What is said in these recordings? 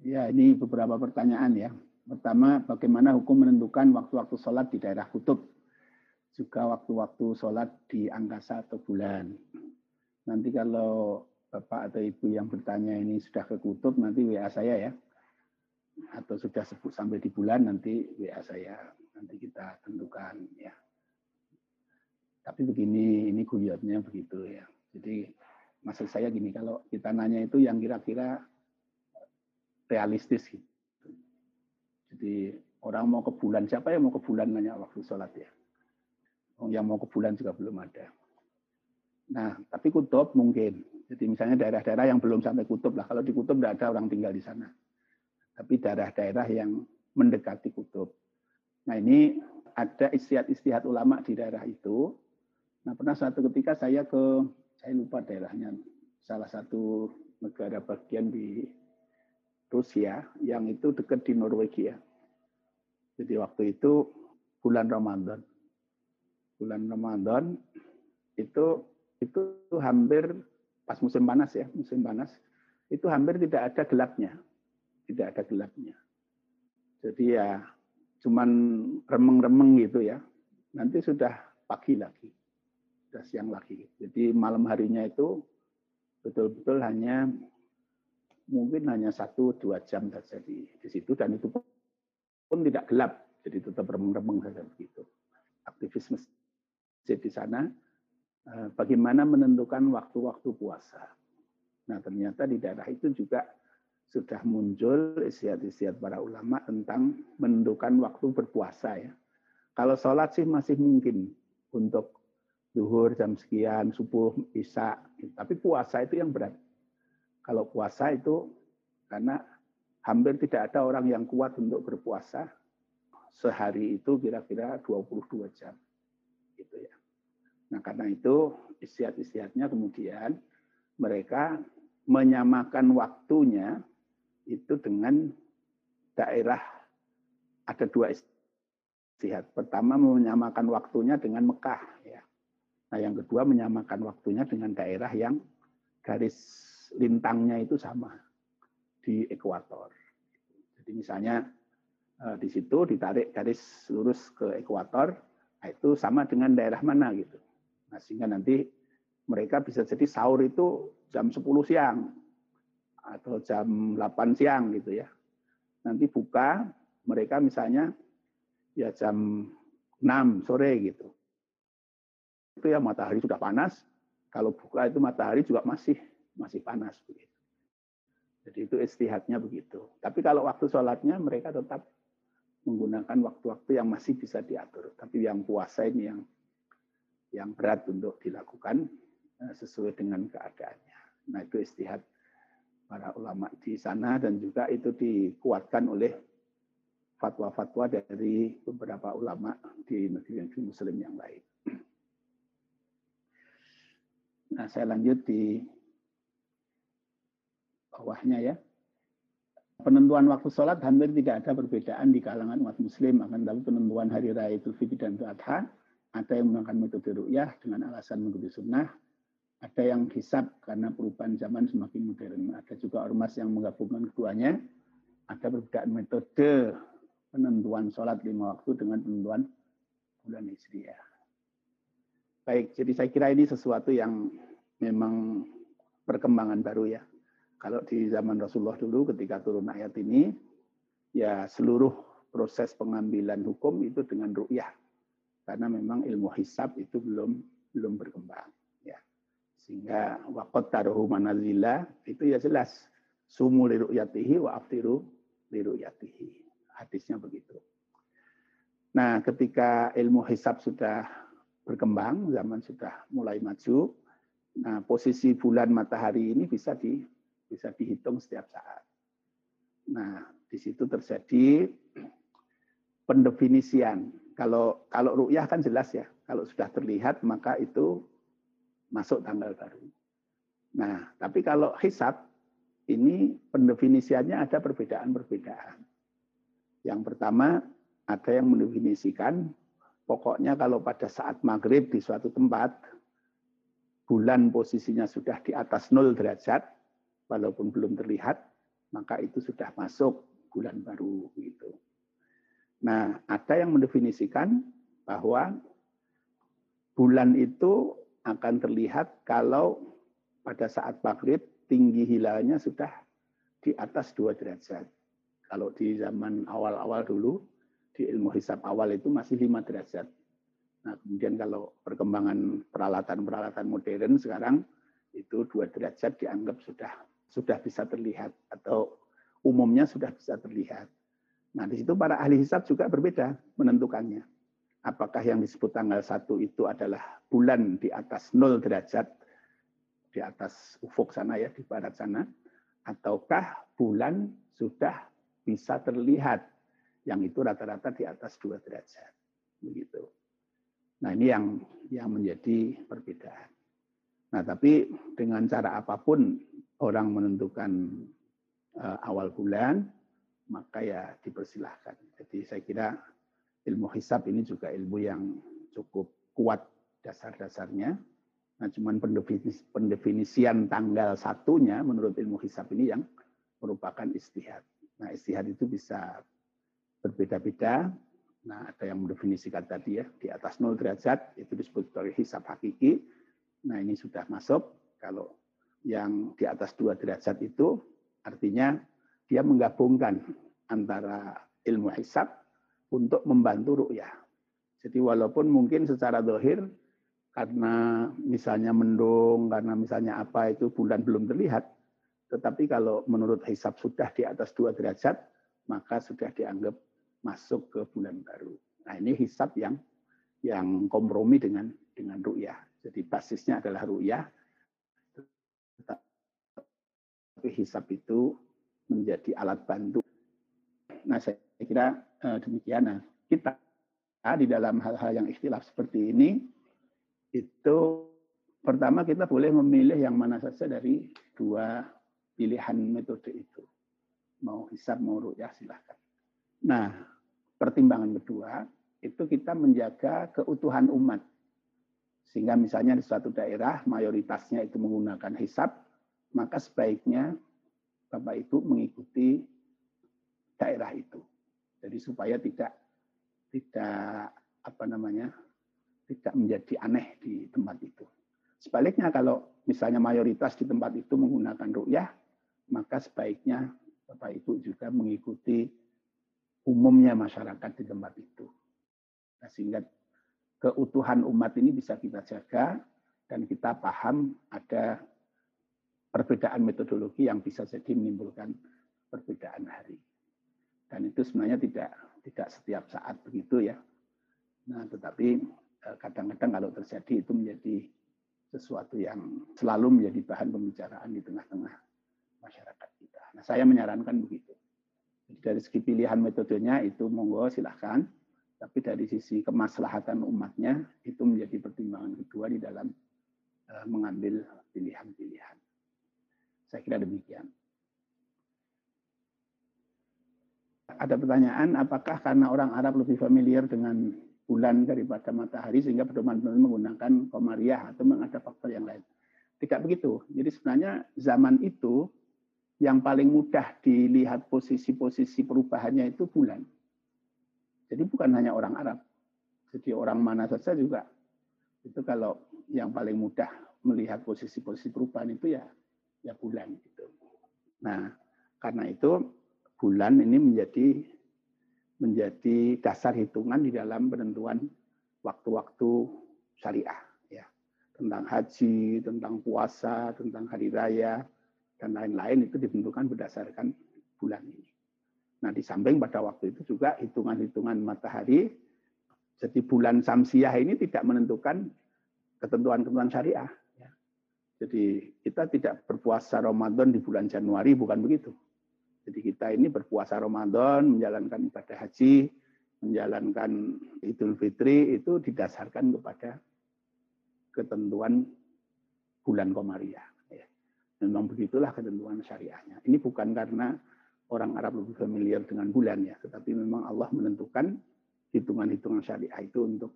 Ya, ini beberapa pertanyaan ya. Pertama, bagaimana hukum menentukan waktu-waktu sholat di daerah kutub? Juga waktu-waktu sholat di angkasa atau bulan. Nanti kalau Bapak atau Ibu yang bertanya ini sudah ke kutub, nanti WA saya ya. Atau sudah sebut sampai di bulan, nanti WA saya. Nanti kita tentukan ya. Tapi begini, ini guyotnya begitu ya. Jadi maksud saya gini, kalau kita nanya itu yang kira-kira realistis gitu. Jadi orang mau ke bulan, siapa yang mau ke bulan nanya waktu sholat ya? Yang mau ke bulan juga belum ada. Nah, tapi kutub mungkin. Jadi misalnya daerah-daerah yang belum sampai kutub lah. Kalau di kutub tidak ada orang tinggal di sana. Tapi daerah-daerah yang mendekati kutub. Nah ini ada istiadat-istiadat ulama di daerah itu. Nah pernah suatu ketika saya ke, saya lupa daerahnya, salah satu negara bagian di Rusia yang itu dekat di Norwegia. Jadi waktu itu bulan Ramadan. Bulan Ramadan itu itu hampir pas musim panas ya, musim panas itu hampir tidak ada gelapnya. Tidak ada gelapnya. Jadi ya cuman remeng-remeng gitu ya. Nanti sudah pagi lagi. Sudah siang lagi. Jadi malam harinya itu betul-betul hanya mungkin hanya satu dua jam saja di, di situ dan itu pun tidak gelap jadi tetap remeng-remeng saja begitu. Aktivis masjid di sana eh, bagaimana menentukan waktu-waktu puasa. Nah ternyata di daerah itu juga sudah muncul istiadat-istiadat para ulama tentang menentukan waktu berpuasa ya. Kalau sholat sih masih mungkin untuk duhur jam sekian subuh isya tapi puasa itu yang berat kalau puasa itu karena hampir tidak ada orang yang kuat untuk berpuasa sehari itu kira-kira 22 jam. Gitu ya. Nah, karena itu istiadat-istiadatnya kemudian mereka menyamakan waktunya itu dengan daerah ada dua istiadat. Pertama menyamakan waktunya dengan Mekah ya. Nah, yang kedua menyamakan waktunya dengan daerah yang garis lintangnya itu sama di ekuator. Jadi misalnya eh, di situ ditarik garis lurus ke ekuator, nah itu sama dengan daerah mana gitu. Nah, sehingga nanti mereka bisa jadi sahur itu jam 10 siang atau jam 8 siang gitu ya. Nanti buka mereka misalnya ya jam 6 sore gitu. Itu ya matahari sudah panas, kalau buka itu matahari juga masih masih panas begitu. Jadi itu istihadnya begitu. Tapi kalau waktu sholatnya mereka tetap menggunakan waktu-waktu yang masih bisa diatur. Tapi yang puasa ini yang yang berat untuk dilakukan eh, sesuai dengan keadaannya. Nah itu istihad para ulama di sana dan juga itu dikuatkan oleh fatwa-fatwa dari beberapa ulama di negeri-negeri muslim yang lain. Nah, saya lanjut di bawahnya ya. Penentuan waktu sholat hampir tidak ada perbedaan di kalangan umat muslim. Akan tapi penentuan hari raya Idul Fitri dan Idul Adha, ada yang menggunakan metode ru'yah dengan alasan mengikuti sunnah, ada yang hisap karena perubahan zaman semakin modern. Ada juga ormas yang menggabungkan keduanya. Ada perbedaan metode penentuan sholat lima waktu dengan penentuan bulan Hijriah. Baik, jadi saya kira ini sesuatu yang memang perkembangan baru ya. Kalau di zaman Rasulullah dulu ketika turun ayat ini, ya seluruh proses pengambilan hukum itu dengan ru'yah. Karena memang ilmu hisab itu belum belum berkembang. Ya. Sehingga waqat taruhu manazila itu ya jelas. Sumu li ru'yatihi wa aftiru li ru'yatihi. Hadisnya begitu. Nah ketika ilmu hisab sudah berkembang, zaman sudah mulai maju, nah posisi bulan matahari ini bisa di bisa dihitung setiap saat. Nah, di situ terjadi pendefinisian. Kalau kalau ru'yah kan jelas ya, kalau sudah terlihat maka itu masuk tanggal baru. Nah, tapi kalau hisab ini pendefinisiannya ada perbedaan-perbedaan. Yang pertama ada yang mendefinisikan pokoknya kalau pada saat maghrib di suatu tempat bulan posisinya sudah di atas nol derajat, walaupun belum terlihat, maka itu sudah masuk bulan baru gitu. Nah, ada yang mendefinisikan bahwa bulan itu akan terlihat kalau pada saat maghrib tinggi hilalnya sudah di atas dua derajat. Kalau di zaman awal-awal dulu, di ilmu hisab awal itu masih lima derajat. Nah, kemudian kalau perkembangan peralatan-peralatan modern sekarang itu dua derajat dianggap sudah sudah bisa terlihat atau umumnya sudah bisa terlihat. Nah, di situ para ahli hisab juga berbeda menentukannya. Apakah yang disebut tanggal satu itu adalah bulan di atas nol derajat di atas ufuk sana ya di barat sana ataukah bulan sudah bisa terlihat yang itu rata-rata di atas dua derajat begitu. Nah ini yang yang menjadi perbedaan. Nah tapi dengan cara apa pun orang menentukan uh, awal bulan maka ya dipersilahkan. Jadi saya kira ilmu hisab ini juga ilmu yang cukup kuat dasar-dasarnya Nah, cuman pendefinisian tanggal satunya menurut ilmu hisab ini yang merupakan istihad. Nah, istihad itu bisa berbeda-beda. Nah, ada yang mendefinisikan tadi ya, di atas 0 derajat itu disebut sebagai hisab hakiki. Nah, ini sudah masuk. Kalau yang di atas 2 derajat itu artinya dia menggabungkan antara ilmu hisab untuk membantu ru'yah. Jadi walaupun mungkin secara dohir karena misalnya mendung, karena misalnya apa itu bulan belum terlihat. Tetapi kalau menurut hisab sudah di atas dua derajat, maka sudah dianggap masuk ke bulan baru. Nah ini hisab yang yang kompromi dengan dengan ru'yah. Jadi basisnya adalah ru'yah. Tapi hisab itu menjadi alat bantu. Nah saya kira eh, demikian. Nah, kita di dalam hal-hal yang ikhtilaf seperti ini, itu pertama kita boleh memilih yang mana saja dari dua pilihan metode itu. Mau hisab, mau ru'yah, silahkan. Nah, pertimbangan kedua, itu kita menjaga keutuhan umat. Sehingga misalnya di suatu daerah mayoritasnya itu menggunakan hisab, maka sebaiknya Bapak Ibu mengikuti daerah itu. Jadi supaya tidak tidak apa namanya tidak menjadi aneh di tempat itu. Sebaliknya kalau misalnya mayoritas di tempat itu menggunakan ru'yah, maka sebaiknya Bapak Ibu juga mengikuti umumnya masyarakat di tempat itu. Nah, sehingga keutuhan umat ini bisa kita jaga dan kita paham ada perbedaan metodologi yang bisa jadi menimbulkan perbedaan hari. Dan itu sebenarnya tidak tidak setiap saat begitu ya. Nah, tetapi Eh, kadang-kadang kalau terjadi itu menjadi sesuatu yang selalu menjadi bahan pembicaraan di tengah-tengah masyarakat kita. Nah, saya menyarankan begitu. Jadi dari segi pilihan metodenya itu monggo silahkan, tapi dari sisi kemaslahatan umatnya itu menjadi pertimbangan kedua di dalam uh, mengambil pilihan-pilihan. Saya kira demikian. Ada pertanyaan, apakah karena orang Arab lebih familiar dengan bulan daripada matahari sehingga pedoman-pedoman menggunakan komariah atau ada faktor yang lain. Tidak begitu. Jadi sebenarnya zaman itu yang paling mudah dilihat posisi-posisi perubahannya itu bulan. Jadi bukan hanya orang Arab. Jadi orang mana saja juga. Itu kalau yang paling mudah melihat posisi-posisi perubahan itu ya ya bulan gitu. Nah, karena itu bulan ini menjadi menjadi dasar hitungan di dalam penentuan waktu-waktu syariah ya tentang haji, tentang puasa, tentang hari raya dan lain-lain itu ditentukan berdasarkan bulan ini. Nah, di samping pada waktu itu juga hitungan-hitungan matahari jadi bulan Samsiah ini tidak menentukan ketentuan-ketentuan syariah. Ya. Jadi kita tidak berpuasa Ramadan di bulan Januari, bukan begitu. Jadi kita ini berpuasa Ramadan, menjalankan ibadah haji, menjalankan Idul Fitri itu didasarkan kepada ketentuan bulan Komariah. Ya. Memang begitulah ketentuan syariahnya. Ini bukan karena orang Arab lebih familiar dengan bulan ya, tetapi memang Allah menentukan hitungan-hitungan syariah itu untuk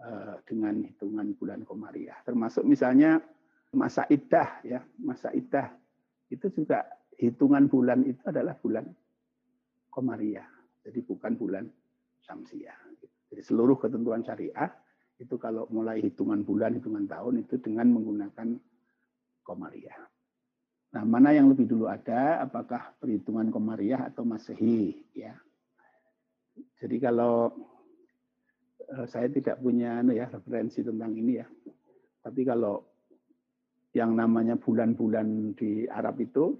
uh, dengan hitungan bulan Komariah. Termasuk misalnya masa idah ya, masa idah itu juga hitungan bulan itu adalah bulan Komariah. Jadi bukan bulan Samsiah. Jadi seluruh ketentuan syariah itu kalau mulai hitungan bulan, hitungan tahun itu dengan menggunakan Komariah. Nah, mana yang lebih dulu ada, apakah perhitungan Komariah atau Masehi? Ya. Jadi kalau eh, saya tidak punya anu ya referensi tentang ini ya. Tapi kalau yang namanya bulan-bulan di Arab itu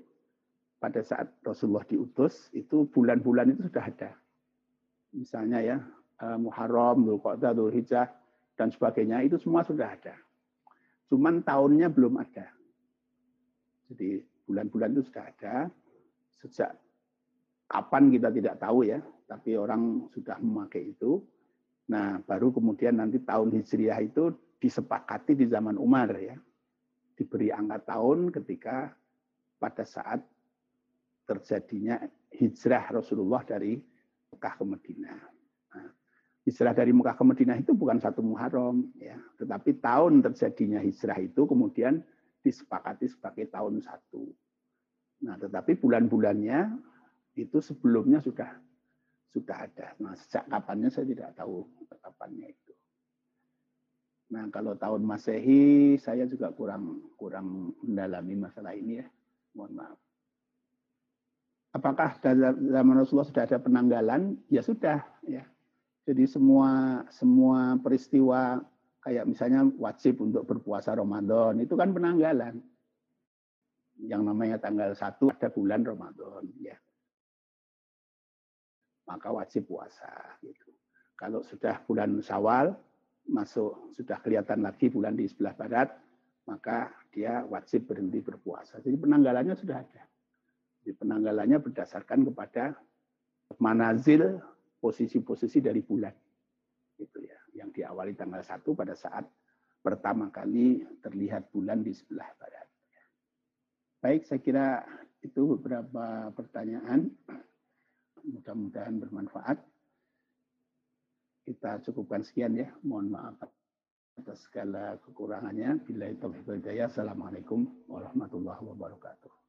pada saat Rasulullah diutus itu bulan-bulan itu sudah ada. Misalnya ya eh, Muharram, Dzulqa'dah, Dzulhijjah dan sebagainya itu semua sudah ada. Cuman tahunnya belum ada. Jadi bulan-bulan itu sudah ada. Sejak kapan kita tidak tahu ya, tapi orang sudah memakai itu. Nah, baru kemudian nanti tahun Hijriah itu disepakati di zaman Umar ya. Diberi angka tahun ketika pada saat terjadinya hijrah Rasulullah dari Mekah ke Madinah. Nah, hijrah dari Mekah ke Madinah itu bukan satu Muharram ya, tetapi tahun terjadinya hijrah itu kemudian disepakati sebagai tahun satu. Nah, tetapi bulan-bulannya itu sebelumnya sudah sudah ada. Nah, sejak kapannya saya tidak tahu kapannya itu. Nah, kalau tahun Masehi saya juga kurang kurang mendalami masalah ini ya. Mohon maaf. Apakah zaman Rasulullah sudah ada penanggalan? Ya sudah, ya. Jadi semua semua peristiwa kayak misalnya wajib untuk berpuasa Ramadan itu kan penanggalan. Yang namanya tanggal satu ada bulan Ramadan ya. Maka wajib puasa gitu. Kalau sudah bulan Syawal masuk sudah kelihatan lagi bulan di sebelah barat, maka dia wajib berhenti berpuasa. Jadi penanggalannya sudah ada. Jadi penanggalannya berdasarkan kepada manazil posisi-posisi dari bulan. Gitu diawali tanggal 1 pada saat pertama kali terlihat bulan di sebelah barat. Baik, saya kira itu beberapa pertanyaan. Mudah-mudahan bermanfaat. Kita cukupkan sekian ya. Mohon maaf atas segala kekurangannya. Bila itu Assalamualaikum warahmatullahi wabarakatuh.